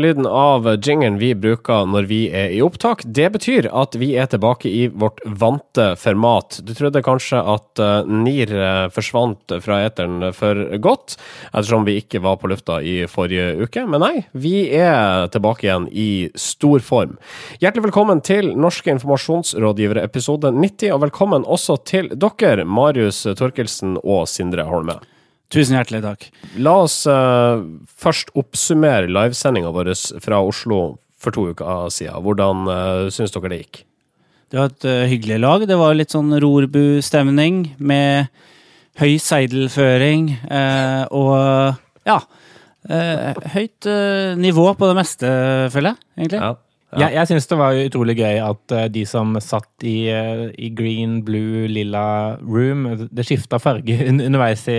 Lyden av jingeren vi bruker når vi er i opptak. Det betyr at vi er tilbake i vårt vante format. Du trodde kanskje at uh, NIR uh, forsvant fra eteren for godt, ettersom vi ikke var på lufta i forrige uke. Men nei, vi er tilbake igjen i stor form. Hjertelig velkommen til Norske informasjonsrådgivere episode 90, og velkommen også til dere, Marius Torkelsen og Sindre Holme. Tusen hjertelig takk. La oss uh, først oppsummere livesendinga vår fra Oslo for to uker siden. Hvordan uh, syns dere det gikk? Det var et uh, hyggelig lag. Det var litt sånn rorbu-stemning med høy seidelføring uh, og ja. høyt nivå på det meste, føler jeg, egentlig. Ja. Ja. Jeg, jeg syns det var utrolig gøy at uh, de som satt i, uh, i, green, blue, lilla room Det skifta farge underveis i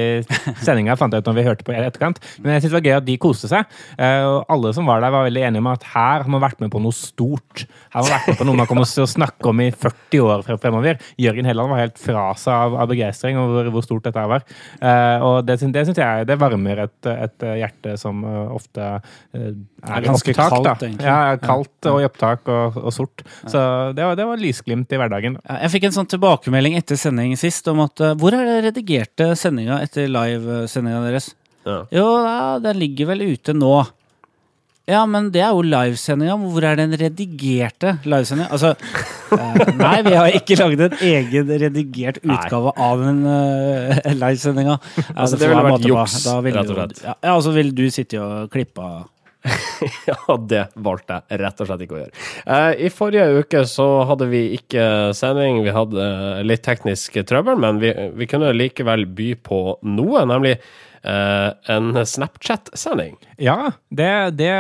sendinga, fant jeg ut når vi hørte på i etterkant. Men jeg syns det var gøy at de koste seg. Uh, og alle som var der, var veldig enige om at her har man vært med på noe stort. Her har man vært med på noe man kommer til å snakke om i 40 år fremover. Jørgen Helland var helt fra seg av, av begeistring over hvor stort dette var. og det, det syns jeg det varmer et, et hjerte som ofte er ganske kaldt. Egentlig. Ja, kaldt og i opptak og, og sort. Så det var, det var, lysglimt i hverdagen. Jeg fikk en sånn tilbakemelding etter sending sist om at uh, hvor er det redigerte sendinga etter livesendinga deres? Ja. Jo, ja, den ligger vel ute nå. Ja, men det er jo livesendinga. Hvor er den redigerte livesendinga? Altså, uh, nei, vi har ikke laget en egen redigert utgave nei. av den uh, livesendinga. Altså, det ville vært juks, rett og slett. Ja, og så ville du sitte og klippe ja, det valgte jeg rett og slett ikke å gjøre. Eh, I forrige uke så hadde vi ikke sending, vi hadde litt teknisk trøbbel, men vi, vi kunne likevel by på noe, nemlig uh, en Snapchat-sending. Ja, det, det,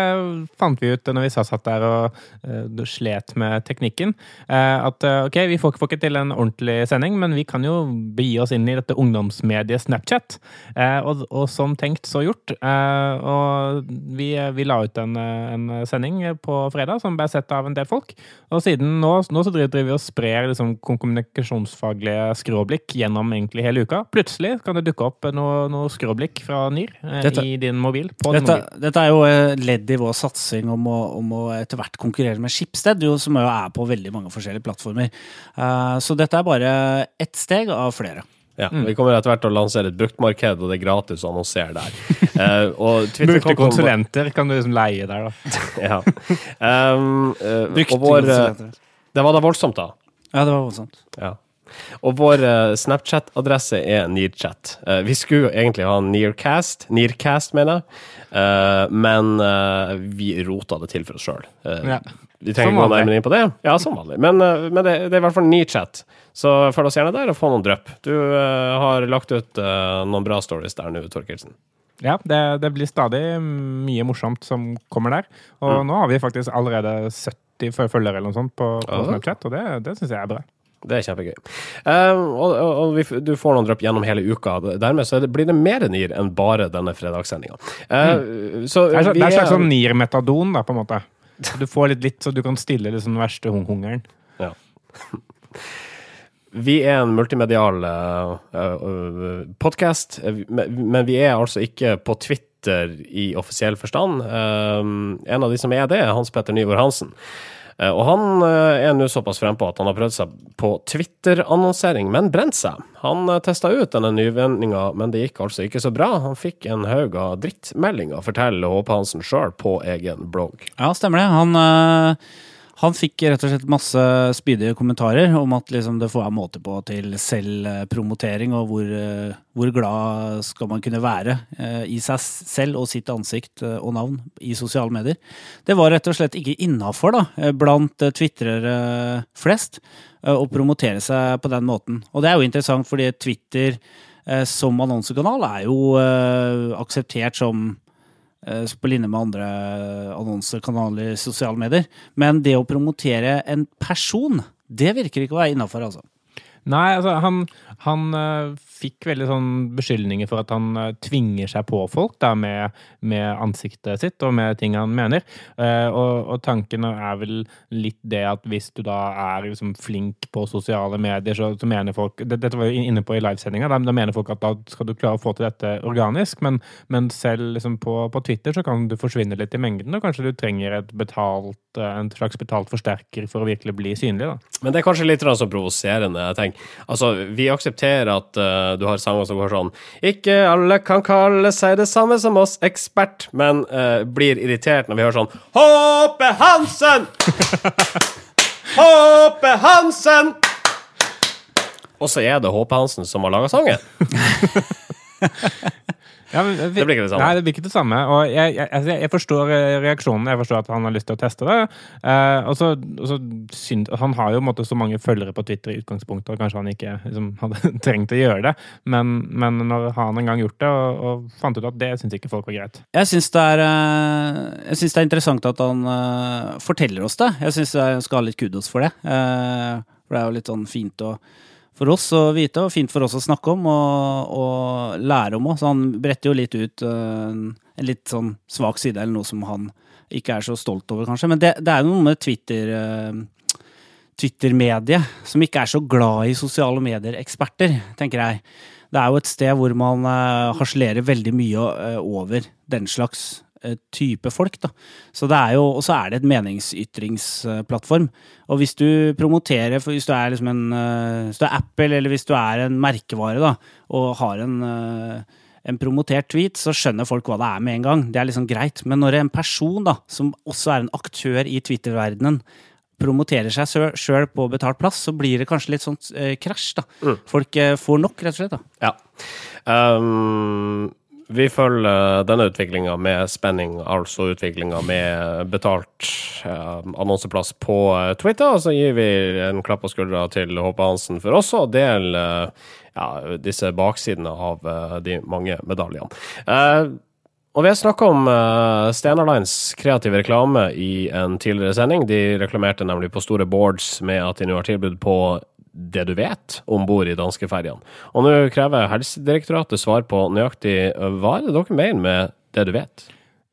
fant vi ut når vi satt der og uh, slet med teknikken. Uh, at ok, vi får, får, ikke til en ordentlig sending, men vi kan jo begi oss inn i dette ungdomsmediet Snapchat. Og, og, som tenkt, så gjort. og vi, vi, la ut en, en, sending på fredag som ble sett av en del folk. Og siden nå, nå så driver vi og sprer liksom, kommunikasjonsfaglige skråblikk gjennom egentlig hele uka. Plutselig kan det dukke opp noe, noe skråblikk musikk fra NIR eh, dette, i din mobil. Dette, din mobil. dette, er jo ledd i vår satsing om å, om å etter hvert konkurrere med Schibsted, som jo er på veldig mange forskjellige plattformer. Uh, så dette er bare ett steg av flere. Ja, mm. Vi kommer etter hvert til å lansere et bruktmarked, og det er gratis å annonsere der. uh, Brukte konsulenter kan du liksom leie der, da. ja. Um, uh, Brukte konsulenter. Det var da voldsomt, da. Ja, det var voldsomt. Ja. Og vår uh, Snapchat-adresse er Nearchat. Uh, vi skulle egentlig ha Nearcast, Nearcast mener jeg, uh, men vi rota det til for oss sjøl. Ja. Vi trenger ikke gå nærmere inn på det. Ja, som vanlig. Men, men det, det, er i hvert fall Nearchat. Så følg oss gjerne der og få noen drypp. Du har lagt ut noen bra stories der nå, Torkelsen. Ja, det, det, blir stadig mye morsomt som kommer der. Og mm. nå har vi faktisk allerede 70 følgere eller noe sånt på, på Snapchat, og det, det syns jeg er bra. Det er kjempegøy. Um, og, og vi, du får noen drypp gjennom hele uka. Dermed så det, blir det mer NIR enn bare denne fredagssendinga. Uh, mm. Det er, en slags sånn NIR-metadon, da, på en måte. Du får litt litt, så du kan stille liksom den verste hungeren. Ja. Vi er en multimedial uh, uh, podkast, men vi er altså ikke på Twitter i offisiell forstand. Uh, en av de som er det, er Hans Petter Nyvor Hansen. Eh, og han eh, er nå såpass frempå at han har prøvd seg på Twitter-annonsering, men brent seg. Han eh, testa ut denne nyvinninga, men det gikk altså ikke så bra. Han fikk en haug av drittmeldinger, forteller Håpe Hansen sjøl på egen blogg. Ja, stemmer det. Han øh han fikk rett og slett masse spydige kommentarer om at liksom det får være måte på til selvpromotering, og hvor, eh, hvor, glad skal man kunne være eh, i seg selv og sitt ansikt eh, og navn i sosiale medier. Det var rett og slett ikke innafor blant tvitrere flest å promotere seg på den måten. Og det er jo interessant, fordi Twitter som annonsekanal er jo akseptert som Eh, på linje med andre annonsekanaler i sosiale medier. Men det å promotere en person, det virker ikke å være innafor, altså. Nei, altså han, Han uh, fikk veldig sånn beskyldninger for at han uh, tvinger seg på folk da, med, med, ansiktet sitt og med ting han mener. Uh, og, og, tanken er vel litt det at hvis du da er liksom, flink på sosiale medier, så, så mener folk det, Dette var jo inne på i livesendinga. Da, da, mener folk at da skal du klare å få til dette organisk, men, men selv liksom, på, på, Twitter så kan du forsvinne litt i mengden, og kanskje du trenger et betalt, en slags betalt forsterker for å virkelig bli synlig. Da. Men det er kanskje litt så provoserende. jeg. Altså, Vi aksepterer at uh, du har sanger som går sånn Ikke alle kan kalle seg det samme som oss, ekspert, men uh, blir irritert når vi hører sånn Håpe Hansen! Håpe Hansen! Og så er det Håpe Hansen som har laga sangen. Ja, men, det blir ikke det samme. Nei, det blir ikke det samme. Og jeg, jeg, altså, jeg forstår eh, reaksjonen. Jeg forstår at han har lyst til å teste det. Eh, og så, og så synd, Han har jo måte, så mange følgere på Twitter i utgangspunktet, og kanskje han ikke liksom, hadde trengt å gjøre det. Men, men når han en gang gjort det, og, og fant ut at det syns ikke folk var greit. Jeg syns det, eh, det, er interessant at han uh, forteller oss det. Jeg syns jeg skal ha litt kudos for det. Uh, for det er jo litt sånn fint å for oss å vite, og fint for oss å snakke om og, og lære om òg. Så han bretter jo litt ut uh, en litt sånn svak side, eller noe som han ikke er så stolt over, kanskje. Men det, det er jo noe med Twitter uh, Twitter-mediet, som ikke er så glad i sosiale medier-eksperter, tenker jeg. Det er jo et sted hvor man uh, harselerer veldig mye over den slags Eh, type folk. Da. Så det er jo, og så er det et meningsytringsplattform. Og hvis du promoterer, hvis du er liksom en eh, hvis du er Apple, eller hvis du er en merkevare da, og har en, eh, en promotert tweet, så skjønner folk hva det er med en gang. Det er liksom greit. Men når en person, da, som også er en aktør i Twitter-verdenen, promoterer seg sjøl på betalt plass, så blir det kanskje litt sånn eh, krasj. da. Mm. Folk eh, får nok, rett og slett. da. Ja. Um, vi følger denne utviklinga med spenning, altså utviklinga med betalt eh, annonseplass på eh, Twitter. Og så gir vi en klapp på skuldra til Håpe Hansen for også å dele eh, ja, disse baksidene av eh, de mange medaljene. Eh, og vi har snakka om uh, Stena Lines kreative reklame i en tidligere sending. De reklamerte nemlig på store boards med at de nå har tilbud på det du vet om bord i danskeferjene. Og nå krever Helsedirektoratet svar på nøyaktig hva er det dere mener med det du vet?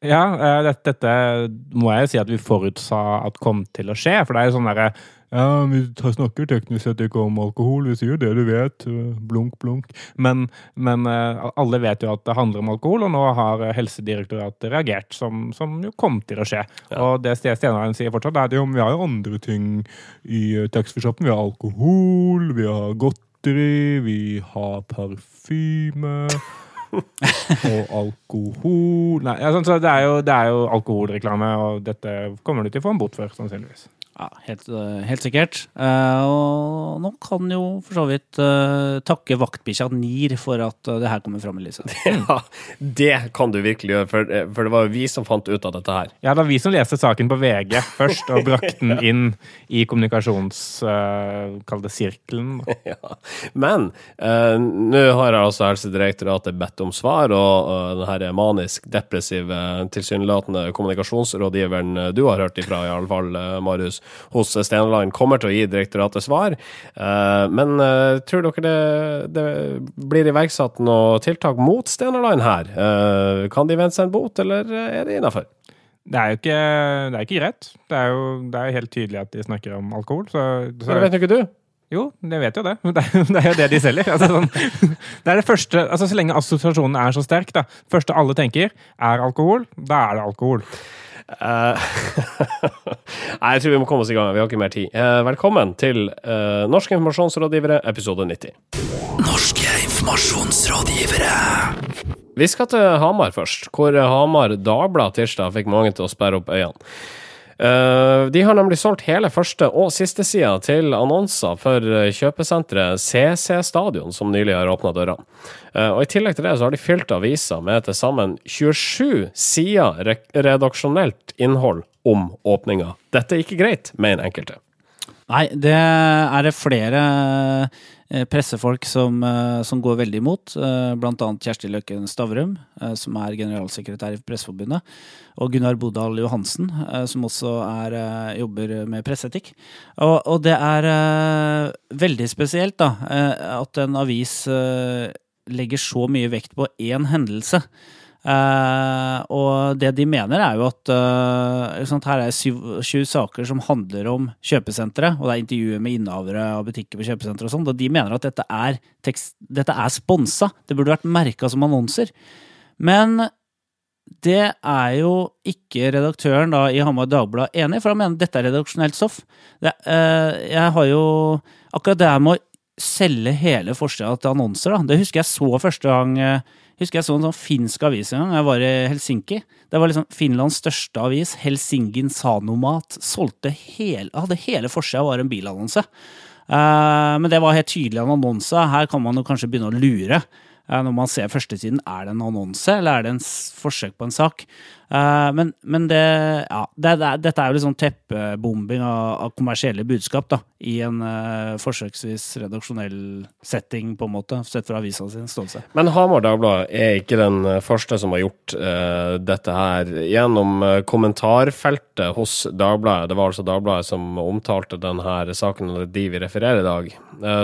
Ja, eh, dette, må jeg si at vi forutsa at kom til å skje. For det er jo sånn derre ja, vi snakker teknisk sett ikke om alkohol, vi sier det du vet. Blunk, blunk. Men, men eh, alle vet jo at det handler om alkohol, og nå har Helsedirektoratet reagert, som, som jo kom til å skje. Ja. Og det Stenaren sier fortsatt, er at vi har jo andre ting i eh, taxfree-shoppen. Vi har alkohol, vi har godteri, vi har parfyme. og alkohol Nei, altså, det, er jo, det er jo alkoholreklame, og dette kommer du til å få en bot for, sannsynligvis. Ja, helt, eh, helt sikkert. Uh, og nå kan jo for så vidt uh, takke vaktbikkja NIR for at det her kommer fram i lyset. Ja, det kan du virkelig gjøre, for, for, det var jo vi som fant ut av dette her. Ja, det var vi som leste saken på VG først, og brakte den inn i kommunikasjons... Kall det sirkelen. Ja. Men nå har jeg altså Helsedirektoratet bedt om svar, og uh, den her manisk-depressive, tilsynelatende kommunikasjonsrådgiveren du har hørt ifra, i alle fall, Marius hos Stena Line kommer til å gi direktoratet svar. Eh, men eh, tror dere det, det blir iverksatt noe tiltak mot Stena Line her? Eh, kan de vente seg en bot, eller er det innafor? Det er jo ikke, det er ikke greit. Det er jo det er helt tydelig at de snakker om alkohol. Så, så det vet jo ikke du? Jo, det vet jo det. Det er, det jo det de selger. Altså, sånn, det er det første, altså Så lenge assosiasjonen er så sterk, da. første alle tenker, er alkohol. Da er det alkohol. Uh, Nei, jeg tror vi må komme oss i gang. Vi har ikke mer tid. Uh, velkommen til uh, Norske informasjonsrådgivere, episode 90. Norske informasjonsrådgivere. Vi skal til Hamar først, hvor Hamar Dagblad tirsdag fikk mange til å sperre opp øynene. Uh, de har nemlig solgt hele første og siste sida til annonser for kjøpesenteret CC Stadion, som nylig har åpna dørene. Uh, og I tillegg til det så har de fylt avisa med til sammen 27 sider redaksjonelt innhold om åpninga. Dette er ikke greit, mener enkelte. Nei, det er det flere eh, pressefolk som, eh, som går veldig imot. bl.a. blant annet Kjersti Løkken Stavrum, eh, som er generalsekretær i Presseforbundet. Og Gunnar Bodal Johansen, eh, som også er, eh, jobber med presseetikk. Og, og det er eh, veldig spesielt da, eh, at en avis eh, legger så mye vekt på én hendelse. Eh, og det de mener, er jo at eh, sånn, her er syv, sju saker som handler om kjøpesentre, og det er intervjuer med innehavere av butikker på kjøpesentre og sånn, og de mener at dette er, tekst, dette er sponsa. Det burde vært merka som annonser. Men det er jo ikke redaktøren da i Hamar Dagblad enig i, for han mener dette er redaksjonelt stoff. Det, eh, jeg har jo akkurat det her med å selge hele forsida til annonser, da. Det husker jeg så første gang husker jeg så en sånn finsk avis en gang. Jeg var i Helsinki. Det var liksom Finlands største avis, Helsingin Sanomat, solgte hele, hadde hele forsida var en bilannonse. Eh, men det var helt tydelig en annonse. Her kan man jo kanskje begynne å lure. Eh, når man ser førstesiden, er det en annonse, eller er det en forsøk på en sak? Eh, men, men det, ja, det, det, dette er jo litt sånn teppebombing av, av kommersielle budskap, da. I en uh, forsøksvis redaksjonell setting, på en måte, sett fra avisa sin ståelse. Men Hamar Dagblad er ikke den eh, første som har gjort uh, dette her. Gjennom kommentarfeltet hos Dagbladet, det var altså Dagbladet som omtalte denne saken, og de vi refererer i dag,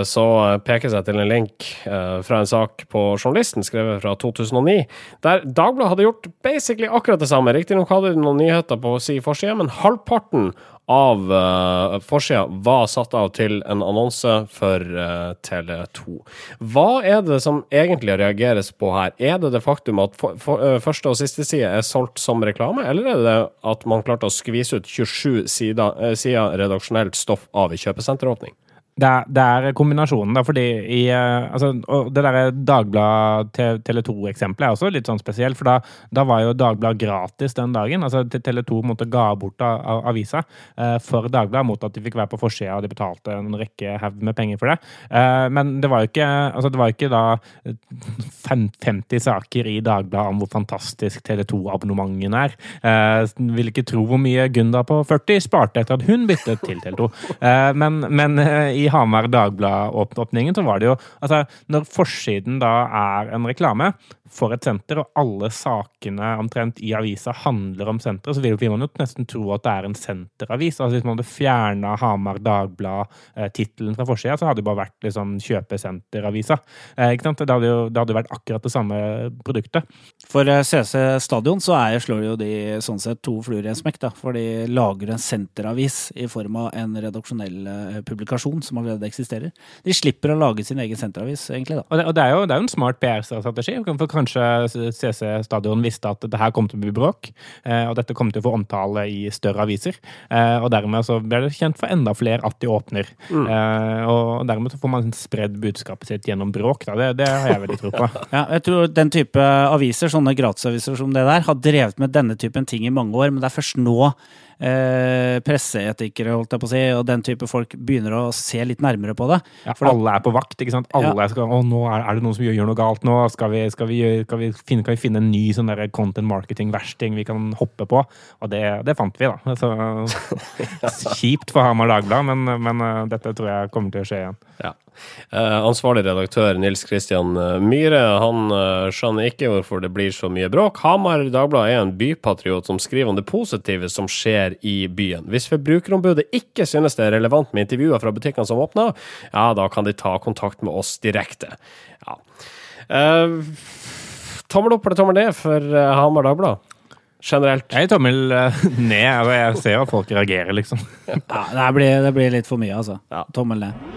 så peker jeg til en link fra en sak på Journalisten, skrevet fra 2009, der Dagbladet hadde gjort basically akkurat det samme. Riktignok hadde de noen nyheter på si forside, men halvparten av uh, forsida var satt av til en annonse for uh, Tele2. Hva er det som egentlig reageres på her? Er det det faktum at for, for, uh, første og siste side er solgt som reklame, eller er det at man klarte å skvise ut 27 sider, uh, sider redaksjonelt stoff av i kjøpesenteråpning? Det er, det er kombinasjonen, da, fordi i eh, altså, og Det derre Dagblad-Tele 2-eksempelet er også litt sånn spesielt, for da, da var jo Dagblad gratis den dagen. altså Tele 2 måtte ga bort av, av avisa eh, for Dagbladet mot at de fikk være på forsida, og de betalte en rekke haug med penger for det. Eh, men det var jo ikke altså det var ikke da fem, 50 saker i Dagbladet om hvor fantastisk Tele 2-abonnementen er. Eh, vil ikke tro hvor mye Gunda på 40 sparte etter at hun byttet til Tele 2. Eh, men, men eh, i Hamar Dagblad-åpningen så var det jo altså Når forsiden da er en reklame for et senter, og alle sakene omtrent i avisa handler om senteret, så vil man jo nesten tro at det er en senteravis. Altså Hvis man hadde fjerna Hamar Dagblad-tittelen fra forsida, så hadde det bare vært liksom kjøpesenteravisa. Eh, ikke sant? Det hadde jo det hadde vært akkurat det samme produktet. For eh, CC Stadion så er, slår jo de sånn sett to fluer i en smekk, da. For de lager en senteravis i form av en redaksjonell eh, publikasjon som allerede eksisterer. De slipper å lage sin egen senteravis, egentlig, da. Og det, og det er jo det er jo en smart PR-strategi. For kanskje CC Stadion visste at det her kom til å bli bråk, eh, og dette kom til å få omtale i større aviser. Eh, og dermed så blir det kjent for enda flere at de åpner. Mm. og dermed så får man spredd budskapet sitt gjennom bråk. Det, det har jeg veldig tro på. Ja, jeg tror den type aviser, sånne gratisaviser som det der, har drevet med denne typen ting i mange år, men det er først nå eh, presseetikere, holdt jeg på å si, og den type folk begynner å se litt nærmere på det. Ja, For alle er på vakt. ikke sant? Alle Ja. skal, å, nå er, er det noen som gjør, gjør noe galt nå. Skal vi, skal vi, skal vi finne, kan vi finne en ny sånn der content marketing-versting vi kan hoppe på? Og det, det fant vi, da. Så, kjipt for Hamar Dagblad, men, men eh, dette tror jeg kommer til å skje igjen. Ja. Eh, ansvarlig redaktør Nils Kristian eh, Myhre han eh, skjønner ikke hvorfor det blir så mye bråk. Hamar Dagblad er en bypatriot som skriver om det positive som skjer i byen. Hvis Forbrukerombudet ikke synes det er relevant med intervjuer fra butikkene som åpner, ja, da kan de ta kontakt med oss direkte. Ja. Tommel opp eller tommel ned for Hamar Dagblad? Generelt. Jeg gir tommel eh, ned. Jeg ser at folk reagerer, liksom. Ja, det, blir, det blir litt for mye, altså. Ja. Tommel ned.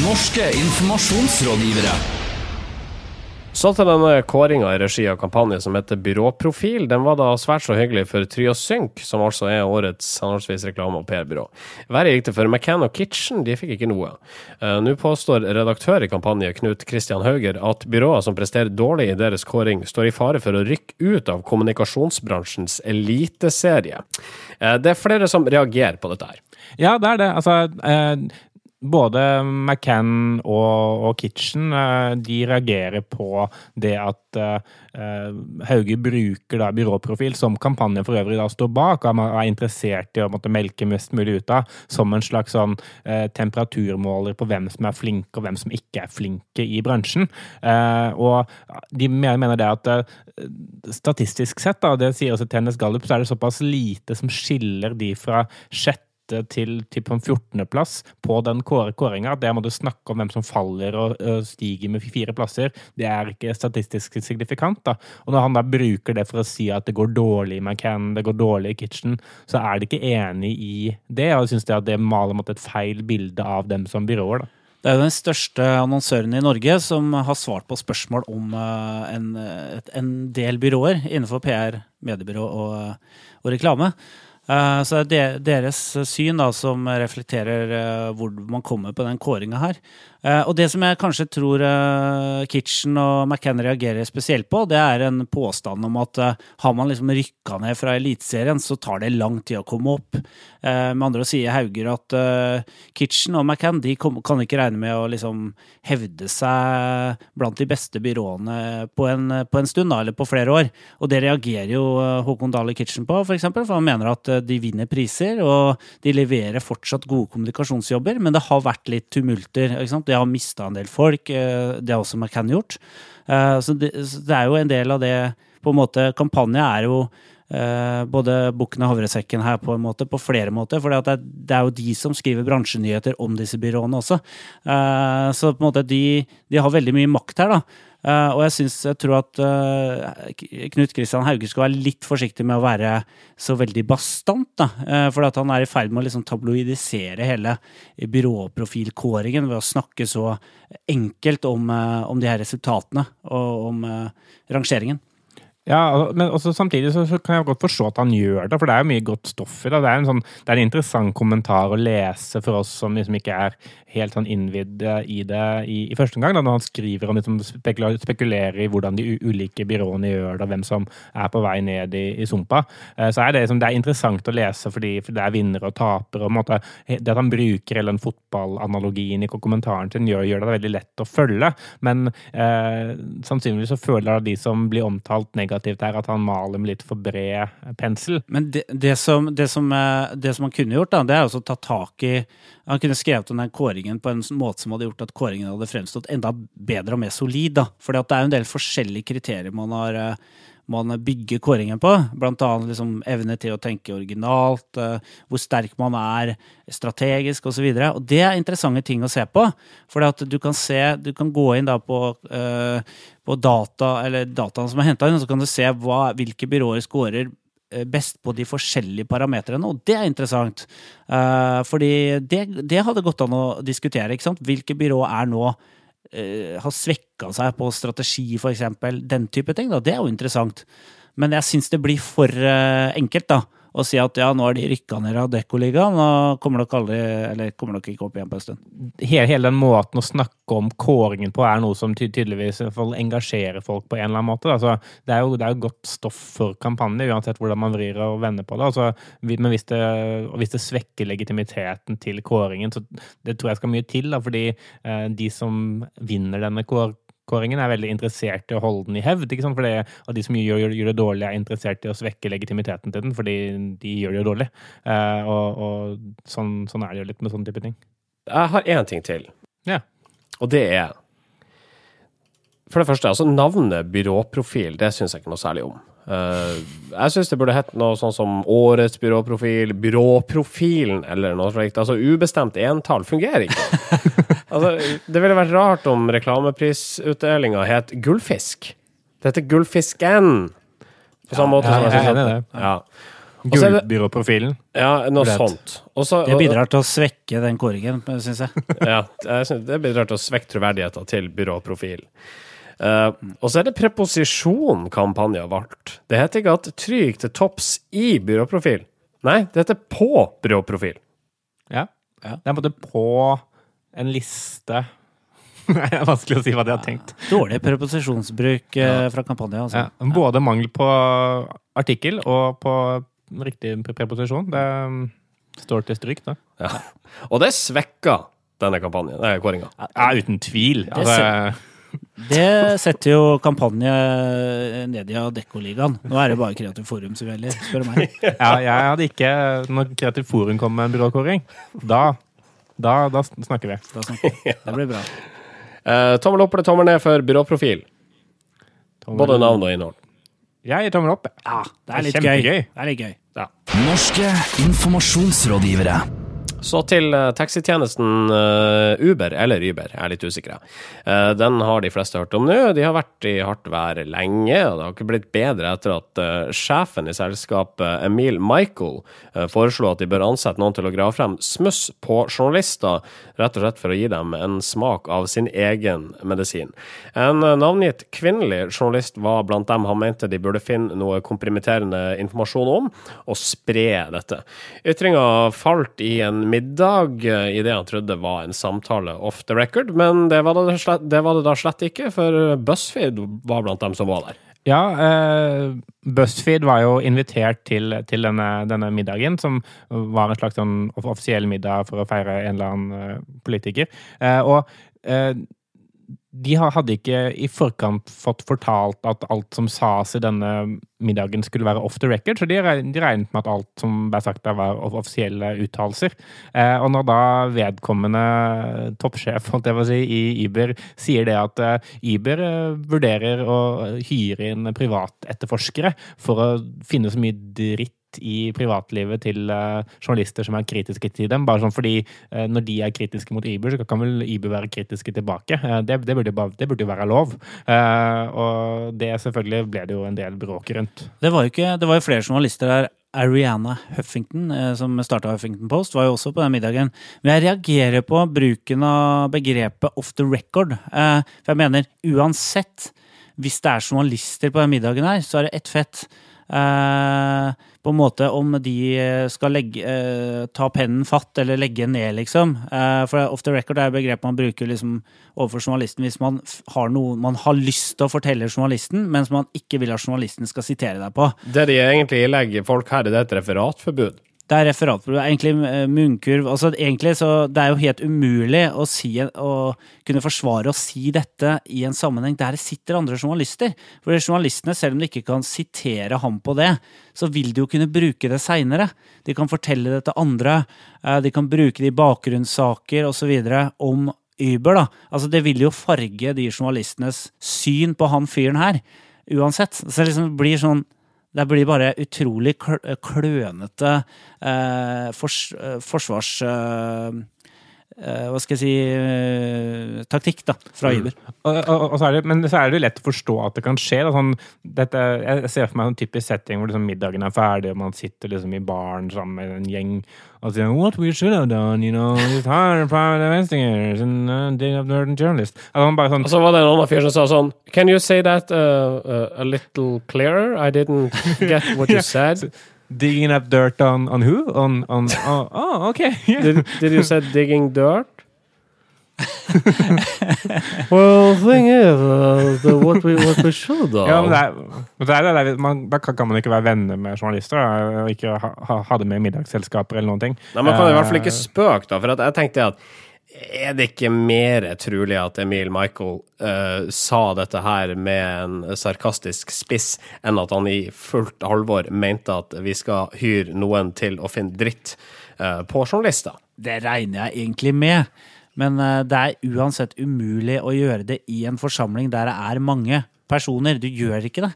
Norske informasjonsrådgivere. Så til denne kåringa i regi av kampanje som heter Byråprofil. Den var da svært så hyggelig for Tryosynk, som altså er årets henholdsvis reklame- og PR-byrå. Verre gikk det for McCann og Kitchen, de fikk ikke noe. Eh, Nå påstår redaktør i kampanje Knut Christian Hauger at byråer som presterer dårlig i deres kåring, står i fare for å rykke ut av kommunikasjonsbransjens eliteserie. Eh, det er flere som reagerer på dette her. Ja, det er det. Altså, eh, både McCann og, og Kitchen eh, de reagerer på det at eh, Hauge bruker da byråprofil, som kampanjen for øvrig da står bak, og er interessert i å måtte melke mest mulig ut av, som en slags sånn uh, temperaturmåler på hvem som er flinke og hvem som ikke er flinke i bransjen. Uh, og de mener det at statistisk sett, da, det sier også Tennis Gallup, så er det såpass lite som skiller de fra sjette til typ en 14.-plass på den kåringa. Der må du snakke om hvem som faller og stiger med fire plasser. Det er ikke statistisk signifikant. da. Og når han da bruker det for å si at det går dårlig i McCann, det går dårlig i Kitchen, så er de ikke enig i det. Og syns det, det maler mot et feil bilde av dem som byråer. da. Det er jo den største annonsøren i Norge som har svart på spørsmål om en, en del byråer innenfor PR, mediebyrå og, og reklame. Uh, så det er deres syn da, som reflekterer uh, hvor man kommer på den kåringa her. Uh, og det som jeg kanskje tror Kitchen og McCann reagerer spesielt på, det er en påstand om at har man liksom rykka ned fra Eliteserien, så tar det lang tid å komme opp. med andre ord sier Hauger at Kitchen og McCann de kan ikke regne med å liksom hevde seg blant de beste byråene på en, på en stund, da, eller på flere år. Og det reagerer jo Håkon Dahl i Kitchen på, for eksempel, for han mener at de vinner priser, og de leverer fortsatt gode kommunikasjonsjobber, men det har vært litt tumulter. ikke sant? De har mista en del folk. Eh, det har også McCann gjort. Eh, så det, er jo en del av det på en måte, Kampanje er jo eh, både bukken og havresekken her på en måte, på flere måter. For det, er jo de som skriver bransjenyheter om disse byråene også. så på en måte de, de har veldig mye makt her, da. Uh, og jeg synes, jeg tror at uh, Knut Kristian Hauge skal være litt forsiktig med å være så veldig bastant. da, uh, For at han er i ferd med å liksom tabloidisere hele byråprofilkåringen ved å snakke så enkelt om, om de her resultatene og om rangeringen. Ja, men også samtidig så, kan jeg godt forstå at han gjør det, for det er jo mye godt stoff i det. Det er en, sånn, det er en interessant kommentar å lese for oss som liksom ikke er helt sånn innvidd eh, i det i, i første omgang, når han skriver om liksom, spekulerer, i hvordan de ulike byråene gjør det, og hvem som er på vei ned i, i sumpa. Eh, så er det, liksom, det er interessant å lese fordi, for det er vinnere og tapere. og Det at han bruker hele den fotballanalogien i kommentaren sin, gjør, gjør, det veldig lett å følge. Men eh, sannsynligvis så føler de som blir omtalt negativt her, at han maler med litt for bred pensel. Men det, det, som, det, som, eh, han kunne gjort, da, det er å ta tak i Han kunne skrevet om den kåringen på en måte som hadde gjort at kåringen hadde fremstått enda bedre og mer solid. da. For det er jo en del forskjellige kriterier man har eh, man bygger kåringen på. Blant annet liksom evne til å tenke originalt, uh, hvor sterk man er strategisk osv. Det er interessante ting å se på. For du kan du kan gå inn på, uh, på data, dataene som er henta inn, og så kan du se hva, hvilke byråer scorer Eh, best på de forskjellige parametrene, og det er interessant. Fordi det, det, hadde gått an å diskutere. ikke sant? Hvilke byrå er nå har svekka seg på strategi, f.eks. Den type ting. da, Det er jo interessant. Men jeg syns det blir for uh, enkelt, da og si at ja, nå er de rykka ned av Dekkoligaen og kommer nok aldri, eller kommer nok ikke opp igjen på en stund. Hele, hele, den måten å snakke om kåringen på er noe som tydeligvis engasjerer folk på en eller annen måte. Altså, det, er jo, det, er godt stoff for kampanje, uansett hvordan man vrir og vender på det. Altså, men hvis det, hvis det, svekker legitimiteten til kåringen, så det tror jeg skal mye til. Da, fordi eh, de som vinner denne kår kåringen er veldig interessert i å holde den i hevd. ikke sant? Fordi, og de som gjør, gjør, det dårlig, er interessert i å svekke legitimiteten til den, fordi de gjør det jo dårlig. Uh, og, og sånn, sånn, er det jo litt med sånne type ting. Jeg har én ting til, ja. og det er For det første, altså navnet byråprofil, det syns jeg ikke noe særlig om. Uh, jeg syns det burde hett noe sånn som Årets byråprofil, Byråprofilen eller noe slikt. Altså ubestemt entall fungerer ikke. altså, det ville vært rart om reklameprisutdelinga het Gullfisk. Det heter Gullfisken. På samme måte ja, som jeg, jeg, jeg er enig i det. Ja. Gullbyråprofilen. Ja, noe sånt. Også, det bidrar til å svekke den kåringen, syns jeg. ja, jeg synes det bidrar til å svekke troverdigheten til byråprofil. Uh, og så er det preposisjon kampanjen har valgt. Det heter ikke at Tryg til topps i byråprofil. Nei, det heter på byråprofil. Ja. ja. Det er både på en liste det er vanskelig å si hva de har tenkt. Dårlig preposisjonsbruk uh, fra kampanjen. Altså. Ja. Både mangel på artikkel og på riktig preposisjon. Det um, står til stryk, da. Ja. Og det svekker denne kampanjen, nei, kåringa. Ja, uten tvil. Altså, Det setter jo kampanje ned i Adecco-ligaen. Nå er det bare Kreativt Forum som gjelder, spør du meg. ja, jeg hadde ikke Når Kreativt Forum kom med en byråkåring, da, da, da snakker vi. Da snakker vi. Det blir bra. Eh, tommel opp eller tommel ned for byråprofil? Både navn og innhold. Jeg gir tommel opp. jeg. Ja, det er litt Kjempegøy. gøy. Det er litt gøy. Norske informasjonsrådgivere. Så til eh, taxitjenesten eh, Uber, eller Uber, jeg er litt usikker. Eh, den har de fleste hørt om nå. De har vært i hardt vær lenge, og det har ikke blitt bedre etter at sjefen i selskapet, Emil Michael, foreslo at de bør ansette noen til å grave frem smuss på journalister, rett og slett for å gi dem en smak av sin egen medisin. En navngitt kvinnelig journalist var blant dem han mente de burde finne noe komprimitterende informasjon om, og spre dette. Ytringa falt i en middag eh, i det han trodde var en samtale off the record, men det var det, slett, det, var det da slett ikke, for BuzzFeed var blant dem som var der. Ja, eh, BuzzFeed var jo invitert til, til denne, denne middagen, som var en slags sånn offisiell middag for å feire en eller annen eh, politiker. Eh, og eh, de hadde ikke i forkant fått fortalt at alt som sas i denne middagen skulle være off the record, så de, regnet med at alt som ble sagt der var offisielle uttalelser. Eh, og når da vedkommende toppsjef holdt jeg si, i Uber sier det at eh, Uber eh, vurderer å hyre inn privatetterforskere for å finne så mye dritt i privatlivet til eh, journalister som er kritiske til dem. Bare sånn fordi eh, når de er kritiske mot Ibu, så kan vel Ibu være kritiske tilbake. Eh, det, det, burde, bare- det burde jo være lov. Og det selvfølgelig ble det jo en del bråk rundt. Det var jo, ikke, det var jo flere journalister der. Ariana Huffington, som starta Huffington Post, var jo også på den middagen. Men jeg reagerer på bruken av begrepet off the record. For jeg mener, uansett, hvis det er journalister på den middagen her, så er det ett fett. Eh, på en måte om de skal legge, eh, ta pennen fatt eller legge ned, liksom. Eh, for off the record er et begrep man bruker liksom overfor journalisten hvis man har noe man har lyst til å fortelle journalisten, mens man ikke vil at journalisten skal sitere deg på. Det de egentlig ilegger folk her, det er et referatforbud. Det er referatprøve. Er egentlig eh, munnkurv. Altså, egentlig så Det er jo helt umulig å, si, å kunne forsvare å si dette i en sammenheng der det sitter andre journalister. For journalistene, selv om de ikke kan sitere ham på det, så vil de jo kunne bruke det seinere. De kan fortelle det til andre. eh, De kan bruke det i bakgrunnssaker osv. om Uber. da. Altså, Det vil jo farge de journalistenes syn på han fyren her. Uansett. Så det liksom blir sånn det blir bare utrolig kl klønete eh, fors eh, forsvars... Eh, hva skal jeg si eh, taktikk, da, fra Uber. Og, og, og så er det, men så er det jo lett å forstå at det kan skje. Da, sånn, dette, jeg ser for meg en typisk setting hvor liksom middagen er ferdig, og man sitter liksom i baren sammen med en gjeng og sier What we should have done, you know, just hire private investigators and uh, dig up certain journalists. Altså, bare sånn, Og så var det en annen fyr som sa sånn Can you say that uh, uh, a little clearer? I didn't get what you said. Digging up dirt on, on who? On, on, oh, oh, ok. yeah. Did, did you say digging dirt? well, thing is, uh, the, what, we, what we should have. Ja, men det er, det er, det er, man, da kan man ikke være venner med journalister da, og ikke ha, ha, ha det med middagsselskaper eller noen ting. Nei, Man kan i hvert fall ikke Eh, spøke, da. For jeg tenkte at er det ikke mer trolig at Emil Michael uh, sa dette her med en sarkastisk spiss, enn at han i fullt alvor mente at vi skal hyre noen til å finne dritt uh, på journalister? Det regner jeg egentlig med. Men uh, det er uansett umulig å gjøre det i en forsamling der det er mange personer. Du gjør ikke det.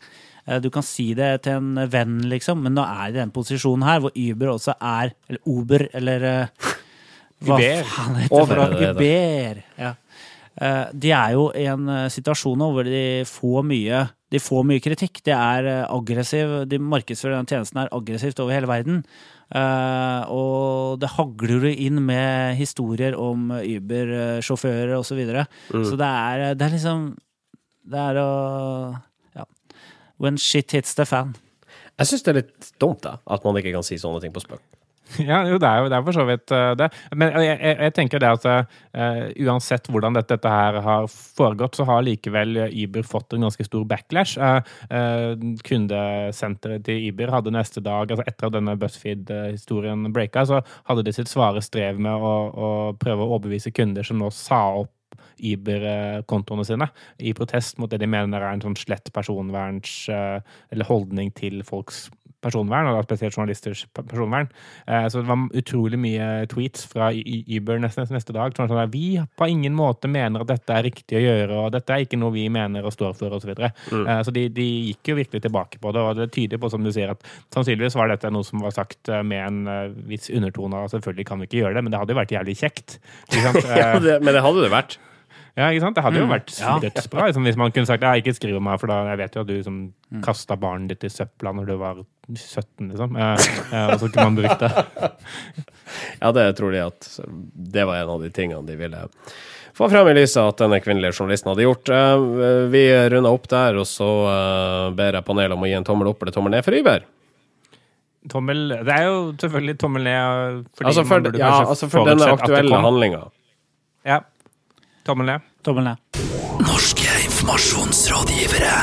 Du kan si det til en venn, liksom, men nå er det den posisjonen her, hvor Uber også er Eller Uber, eller Hva faen heter det? for Over, noe? det er det. Uber. Ja. Eh, De er jo i en eh, situasjon nå hvor de får mye de får mye kritikk. Det er eh, aggressiv, De markedsfører den tjenesten her aggressivt over hele verden. Uh, og det hagler jo inn med historier om Uber-sjåfører osv. Så, videre. så det er, det er liksom Det er å Ja. When shit hits the fan. Jeg syns det er litt dumt da, at man ikke kan si sånne ting på spøk. Ja, jo, det er jo det er for så vidt eh, det. Men jeg, jeg, jeg tenker det at uh, uansett hvordan dette, dette, her har foregått, så har likevel Uber fått en ganske stor backlash. Uh, uh, kundesenteret til Uber hadde neste dag, altså etter at denne BuzzFeed-historien breaka, så hadde de sitt svare strev med å, å prøve å overbevise kunder som nå sa opp Uber-kontoene sine i protest mot det de mener er en sånn slett personverns- eller holdning til folks personvern, og da spesielt journalisters personvern. Eh, så det var utrolig mye tweets fra Uber neste, neste dag. sånn at Vi på ingen måte mener at dette er riktig å gjøre, og dette er ikke noe vi mener og står for, osv. Så, videre. mm. Eh, så de, de, gikk jo virkelig tilbake på det, og det tyder på, som du sier, at sannsynligvis var dette noe som var sagt eh, med en viss undertone. Selvfølgelig kan vi ikke gjøre det, men det hadde jo vært jævlig kjekt. ja, det, men det hadde det vært. Ja, ikke sant? Det hadde jo mm. vært ja. dødsbra liksom, hvis man kunne sagt ja, ikke skriv om meg, for da jeg vet jo at du liksom, mm. kasta barnet ditt i søpla når du var 17, liksom. Eh, eh, og så kunne man brukt det. ja, det tror de at det var en av de tingene de ville få frem i lyset at denne kvinnelige journalisten hadde gjort. Uh, vi runda opp der, og så uh, ber jeg panelet om å gi en tommel opp eller tommel ned for Iber. Tommel Det er jo selvfølgelig tommel ned fordi altså for, man burde ja, altså for denne aktuelle handlinga. Ja. Tommel ned. Tommel ned. Norske informasjonsrådgivere.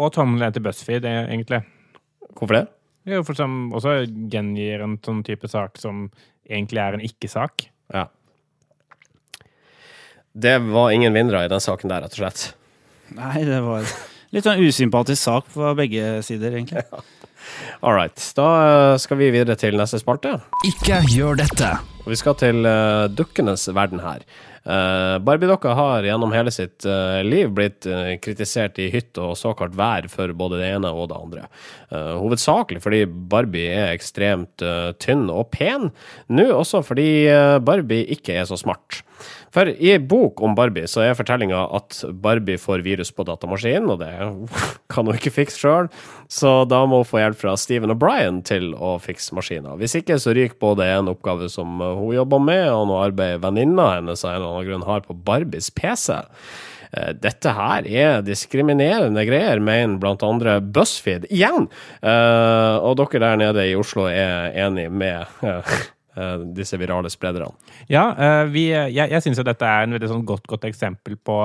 Og tommel ned til BuzzFeed, egentlig. Hvorfor det? Jo, for som også gjengir en sånn type sak som egentlig er en ikke-sak. Ja. Det var ingen vinnere i den saken der, rett og slett. Nei, det var litt sånn usympatisk sak på begge sider, egentlig. Ja. All right. Da skal vi videre til neste spalte. Ikke gjør dette. Og vi skal til uh, dukkenes verden her. Uh, Barbie-dokka har gjennom hele sitt uh, liv blitt uh, kritisert i hytt og såkalt vær for både det ene og det andre. hovedsakelig fordi Barbie er ekstremt tynn og pen, nå også fordi Barbie ikke er så smart. For i bok om Barbie så er fortellinga at Barbie får virus på datamaskinen, og det kan hun ikke fikse sjøl, så da må hun få hjelp fra Steven og Brian til å fikse maskina. Hvis ikke så ryker både en oppgave som hun jobber med, og noe arbeid venninna hennes av en eller annen grunn har på Barbies PC. Eh, dette her er diskriminerende greier, mener blant andre BuzzFeed. Igjen! Uh, og dere der nede i Oslo er enig med Eh, disse virale sprederne. Ja, eh, vi, jeg, jeg syns dette er en veldig sånn godt, godt eksempel på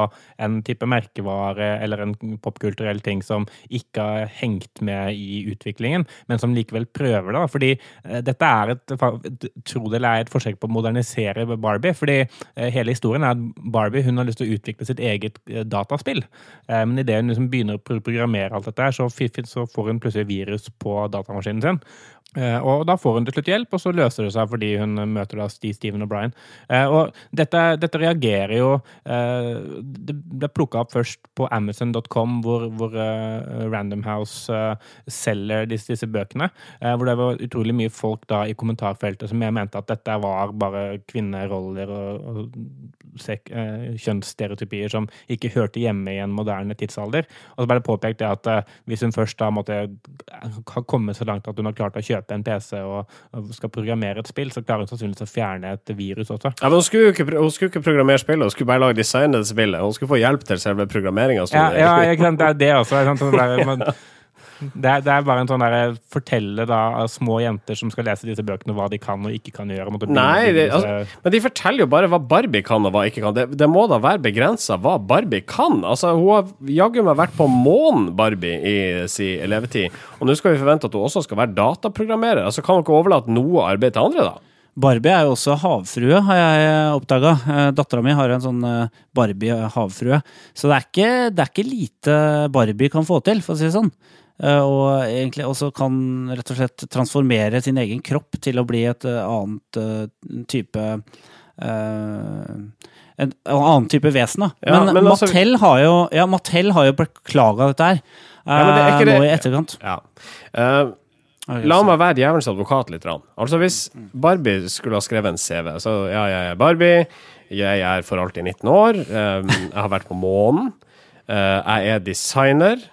en type merkevare eller en popkulturell ting som ikke har hengt med i utviklingen, men som likevel prøver det. Fordi eh, dette er et, tro det eller er et forsøk på å modernisere Barbie. fordi hele historien er at Barbie hun har lyst til å utvikle sitt eget dataspill. Men idet hun liksom begynner å programmere alt dette, så, så får hun plutselig virus på datamaskinen sin. Eh, og da får hun til slutt hjelp, og så løser det seg fordi hun møter da Steve, Steven og Brian. Eh, og dette, dette reagerer jo eh, Det ble plukka opp først på Amazon.com, hvor, hvor Random House selger disse, disse bøkene. Hvor det var utrolig mye folk da i kommentarfeltet som jeg mente at dette var bare kvinneroller og, og sek, kjønnsstereotypier som ikke hørte hjemme i en moderne tidsalder. Og så ble det påpekt det at hvis hun først da måtte ha kommet så langt at hun har klart å kjøpe en PC og, skal programmere et spill, så klarer hun sannsynligvis å fjerne et virus også. Ja, men Hun skulle jo ikke, ikke programmere spillet, hun skulle bare lage designet spillet. Hun skulle få hjelp til selve programmeringa. Ja, ja, det er det også. Sånn det er, det er, bare en sånn derre fortelle da av små jenter som skal lese disse bøkene, hva de kan og ikke kan gjøre. Nei, det, altså, men de forteller jo bare hva Barbie kan og hva ikke kan. Det, det må da være begrensa hva Barbie kan. Altså, Hun har jaggu meg vært på månen, Barbie, i sin levetid. Og nå skal vi forvente at hun også skal være dataprogrammerer. Altså, Kan hun ikke overlate noe arbeid til andre, da? Barbie er jo også havfrue, har jeg oppdaga. Eh, Dattera mi har en sånn eh, Barbie havfrue. Så det er, ikke, det er ikke lite Barbie kan få til, for å si det sånn. Eh, og egentlig også kan rett og slett transformere sin egen kropp til å bli et eh, annet eh, type en annen type vesen, da. Ja, men, men altså, Mattel, har jo, ja, Mattel har jo beklaga dette her ja, det nå i etterkant. Ja. Uh, la meg være djevelens advokat litt. Altså Hvis Barbie skulle ha skrevet en CV Så ja, jeg er Barbie, jeg er for alltid 19 år, jeg har vært på månen, jeg er designer.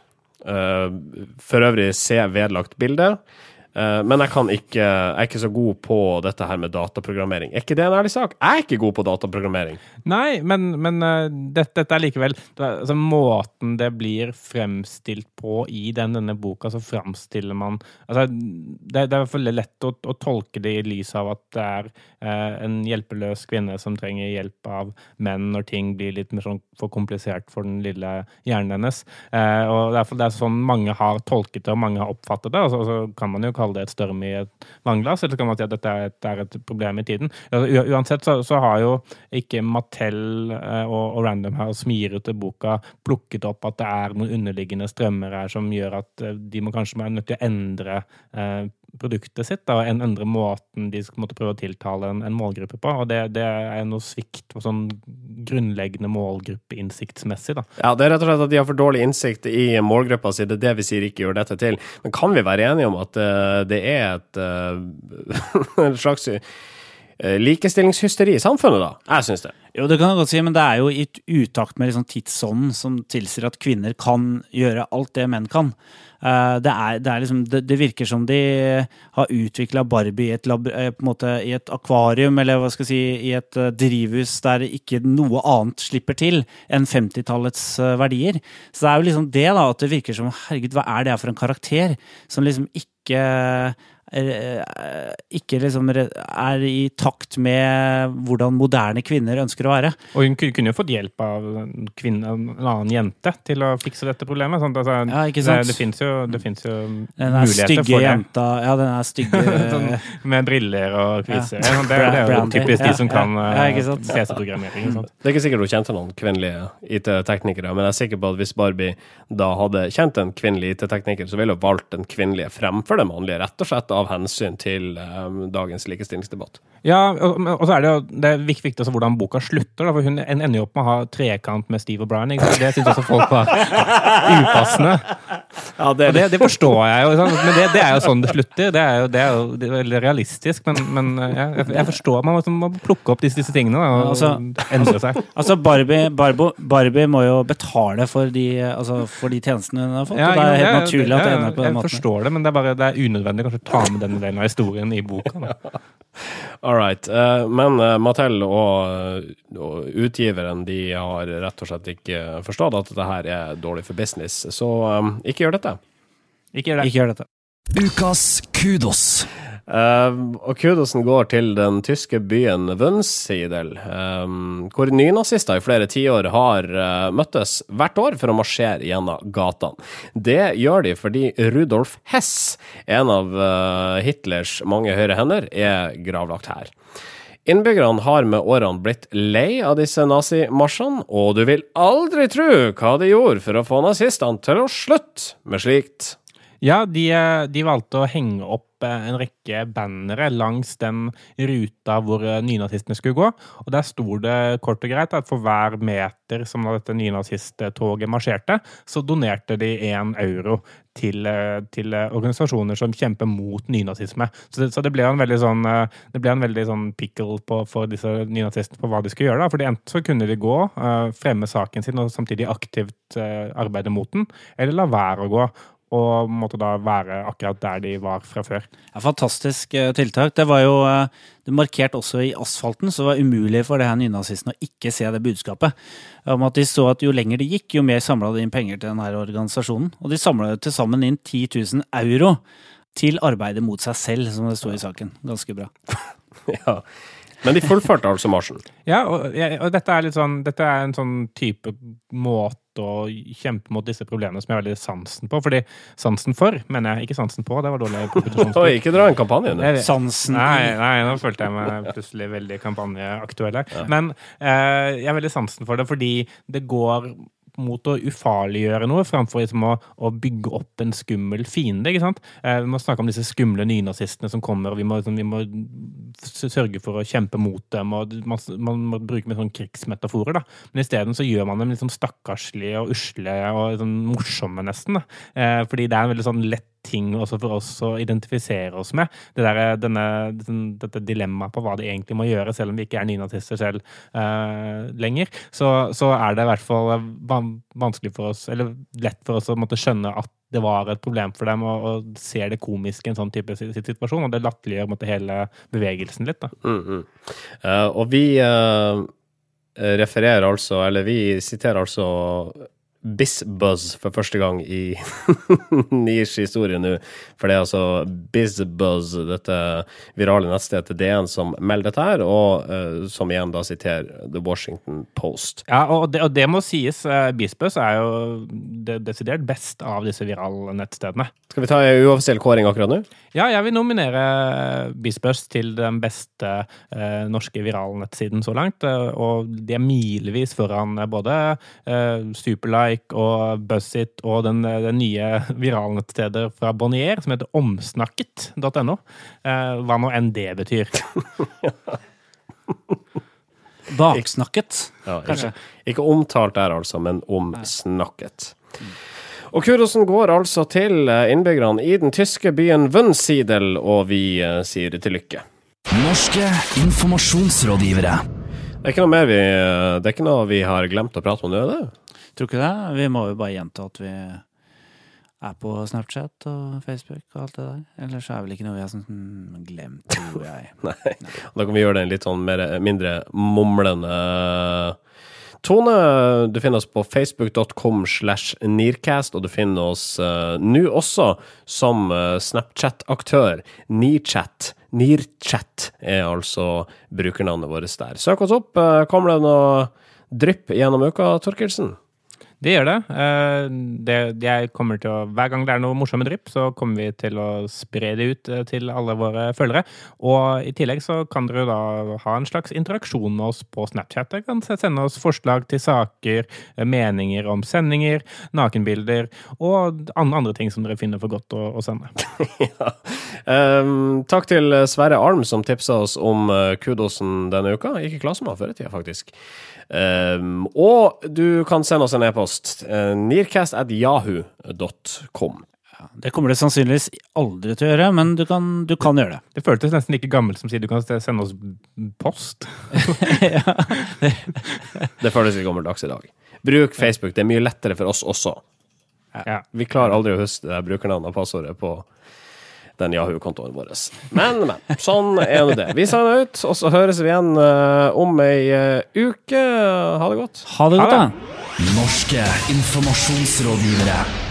Uh, for øvrig se vedlagt bilde. Eh, men jeg kan ikke Jeg er ikke så god på dette her med dataprogrammering. Er ikke det en ærlig sak? Jeg er ikke god på dataprogrammering. Nei, men, men uh, dette, dette er likevel altså, Måten det blir fremstilt på i den, denne boka, så fremstiller man altså, det, det, er i hvert fall lett å, å, tolke det i lys av at det er eh, en hjelpeløs kvinne som trenger hjelp av menn når ting blir litt sånn for komplisert for den lille hjernen hennes. Eh, og det er sånn mange har tolket det, og mange har oppfattet det. og så kan man jo kalle det et storm i et vannglass, eller så kan man si at dette er et, er et problem i tiden. Uansett så, så har jo ikke Mattel eh, og, og Random House smiret til boka plukket opp at det er noen underliggende strømmer her som gjør at eh, de må kanskje være nødt til å endre eh, produktet sitt da, en endre måten de skal måtte prøve å tiltale en, en målgruppe på. og Det, det er noe svikt på sånn grunnleggende målgruppeinnsiktsmessig. da. Ja, Det er rett og slett at de har for dårlig innsikt i målgruppa si. Det er det vi sier ikke gjør dette til. Men kan vi være enige om at uh, det er et uh, en slags likestillingshysteri i samfunnet, da? Jeg syns det. Jo, det kan jeg godt si, men det er jo i utakt med liksom tidsånden som tilsier at kvinner kan gjøre alt det menn kan. Eh, det, er, det, er liksom, det, det, virker som de har utvikla Barbie i et, lab, eh, måte, i et, akvarium, eller hva skal jeg si, i et eh, drivhus der ikke noe annet slipper til enn 50-tallets verdier. Så det er jo liksom det, da, at det virker som Herregud, hva er det for en karakter som liksom ikke Eh, ikke liksom er i takt med hvordan moderne kvinner ønsker å være. Og hun kunne jo fått hjelp av en, kvinne, en annen jente til å fikse dette problemet. Sånn, Altså, ja, ikke sant? Det, det fins jo, det jo den muligheter for det. Jenta, ja, den er stygge sånn, Med briller og kviser. Ja. Det, det, er jo typisk de som kan ja, PC-programmering. Eh, det er ikke sikkert hun kjente noen kvinnelige IT-teknikere, men jeg er sikker på at hvis Barbie da hadde kjent en kvinnelig IT-tekniker, så ville hun valgt den kvinnelige fremfor den mannlige, rett og slett av hensyn til um, dagens likestillingsdebatt. Ja, og, og, så er det jo det er viktig, viktig hvordan boka slutter. Da, for Hun ender jo opp med å ha trekant med Steve og Brian. Det syns også folk var upassende. Ja, det, det, det, forstår jeg jo, men det, det, er jo sånn det slutter. Det er jo, det er jo er veldig realistisk, men, men jeg, jeg, forstår man må, plukke opp disse, disse tingene da, og altså, endre seg. Altså, Barbie, Barbo, Barbie, må jo betale for de, altså, for de tjenestene hun har fått. Ja, og det er helt naturlig at det ender på den måten. Jeg forstår det, men det er bare det er unødvendig kanskje å ta med denne delen av historien i boka. Da. All right. Uh, men uh, Mattel og, utgiveren de har rett og slett ikke forstått at dette her er dårlig for business, så um, ikke gjør dette. Ikke gjør, det. ikke gjør dette. Ukas kudos. Uh, og kudosen går til den tyske byen Wunsiedel, um, hvor nynazister i flere tiår har uh, møttes hvert år for å marsjere gjennom gatene. Det gjør de fordi Rudolf Hess, en av uh, Hitlers mange høyre hender, er gravlagt her. Innbyggerne har med årene blitt lei av disse nazimarsjene, og du vil aldri tro hva de gjorde for å få nazistene til å slutte med slikt. Ja, de, de valgte å henge opp en rekke bannere langs den ruta hvor eh, nynazistene skulle gå. Og der sto det kort og greit at for hver meter som dette nynazisttoget marsjerte, så donerte de én euro til, eh, til, organisasjoner som kjemper mot nynazisme. Så så det ble en veldig sånn eh, en veldig sånn pickle på, for disse nynazistene på hva de skulle gjøre. da, fordi Enten så kunne de gå, fremme saken sin og samtidig aktivt arbeide mot den, eller la være å gå og måtte da være akkurat der de var fra før. Ja, fantastisk eh, tiltak. Det var jo eh, det markert også i asfalten, så det var umulig for det her nynazistene å ikke se det budskapet. Om at de så at jo lenger det gikk, jo mer samla de inn penger til denne organisasjonen. Og de samla til sammen inn 10 000 euro til arbeidet mot seg selv, som det sto i saken. Ganske bra. ja. Men de fullførte altså marsjen? Ja, og, og dette, er sånn, dette er en sånn type måte å kjempe mot disse problemene som jeg har veldig sansen på. Fordi sansen for, mener jeg, ikke sansen på. Det var dårlig Oi, ikke dra en kampanje nå. Sansen nei, nei, nå følte jeg meg plutselig veldig kampanjeaktuell her. Ja. Men eh, jeg har veldig sansen for det fordi det går mot å ufarliggjøre noe, framfor liksom å, å, bygge opp en skummel fiende. ikke sant? Eh, vi må snakke om disse skumle nynazistene som kommer, og vi må, liksom, vi må sørge for å kjempe mot dem. og Man, man må bruke med sånn krigsmetaforer. da. Men isteden gjør man dem liksom stakkarslige og usle og sånn morsomme, nesten. da. Eh, fordi det er en veldig sånn lett ting også for oss å identifisere oss med. Det der, denne, dette dilemmaet på hva de egentlig må gjøre, selv om vi ikke er nynazister selv uh, lenger. Så, så, er det i hvert fall vanskelig for oss, eller lett for oss å måtte skjønne at det var et problem for dem, og, og ser det komiske i en sånn type situasjon. Og det latterliggjør hele bevegelsen litt. Mm, mm. Uh, og vi uh, refererer altså, eller vi siterer altså BizBuzz for første gang i Nirs historie nå. For det er altså BizBuzz, dette virale nettstedet til DN, som melder dette her, og uh, som igjen da siterer The Washington Post. Ja, og det, og det må sies. Uh, BizBuzz er jo det desidert best av disse virale nettstedene. Skal vi ta en uoffisiell kåring akkurat nå? Ja, jeg vil nominere Bispers til den beste eh, norske viralnettsiden så langt. eh, og de er milevis foran eh, både eh, Superlike og Buzzit og den, eh, den nye viralnettstedet fra Bonnier som heter omsnakket.no. Eh, hva nå enn det betyr. Baksnakket. Ja, Kanskje. ikke, ikke omtalt der, altså, men omsnakket. Og kurosen går altså til eh, innbyggerne i den tyske byen Wunsiedel, og vi eh, sier til lykke. Norske informasjonsrådgivere. Det er ikke noe mer vi, eh, det er ikke noe vi har glemt å prate om nå, er det? Tror ikke det. Vi må jo bare gjenta at vi er på Snapchat og Facebook og alt det der. Ellers er det vel ikke noe vi har sånn glemt, tror jeg. Nei. Da kan vi gjøre det en litt sånn mer, mindre mumlende tone. Du finner oss på facebook.com slash nearcast, og du finner oss uh, nå også som uh, Snapchat-aktør. Nearchat. Nearchat er altså brukernavnet vårt der. Søk oss opp. Uh, kommer det noe drypp gjennom uka, Torkelsen? Det gjør det. Eh, det å, hver gang det er noe morsomme drypp, så kommer vi til å spre det ut eh, til alle våre følgere. Og i tillegg så kan dere da ha en slags interaksjon med oss på Snapchat. Dere kan sende oss forslag til saker, eh, meninger om sendinger, nakenbilder og andre, ting som dere finner for godt å, å sende. ja. um, takk til Sverre Alm som tipsa oss om kudosen denne uka. Gikk i klasse med ham før i tida, faktisk. Ehm, og du kan sende oss en e-post. Uh, nearcast Ja, det kommer det sannsynligvis aldri til å gjøre, men du kan, du kan gjøre det. Det føltes nesten like gammelt som sier du kan sende oss post. Det føles litt gammeldags i dag. Bruk Facebook. Det er mye lettere for oss også. Ja. Vi klarer aldri å huske det brukernavnet og passordet på den Yahoo-kontoen vår. Men, men. Sånn er nå det. Vi sender ut, og så høres vi igjen eh, om ei eh, uke. Ha det godt. Ha det godt, da. Norske informasjonsrådgivere.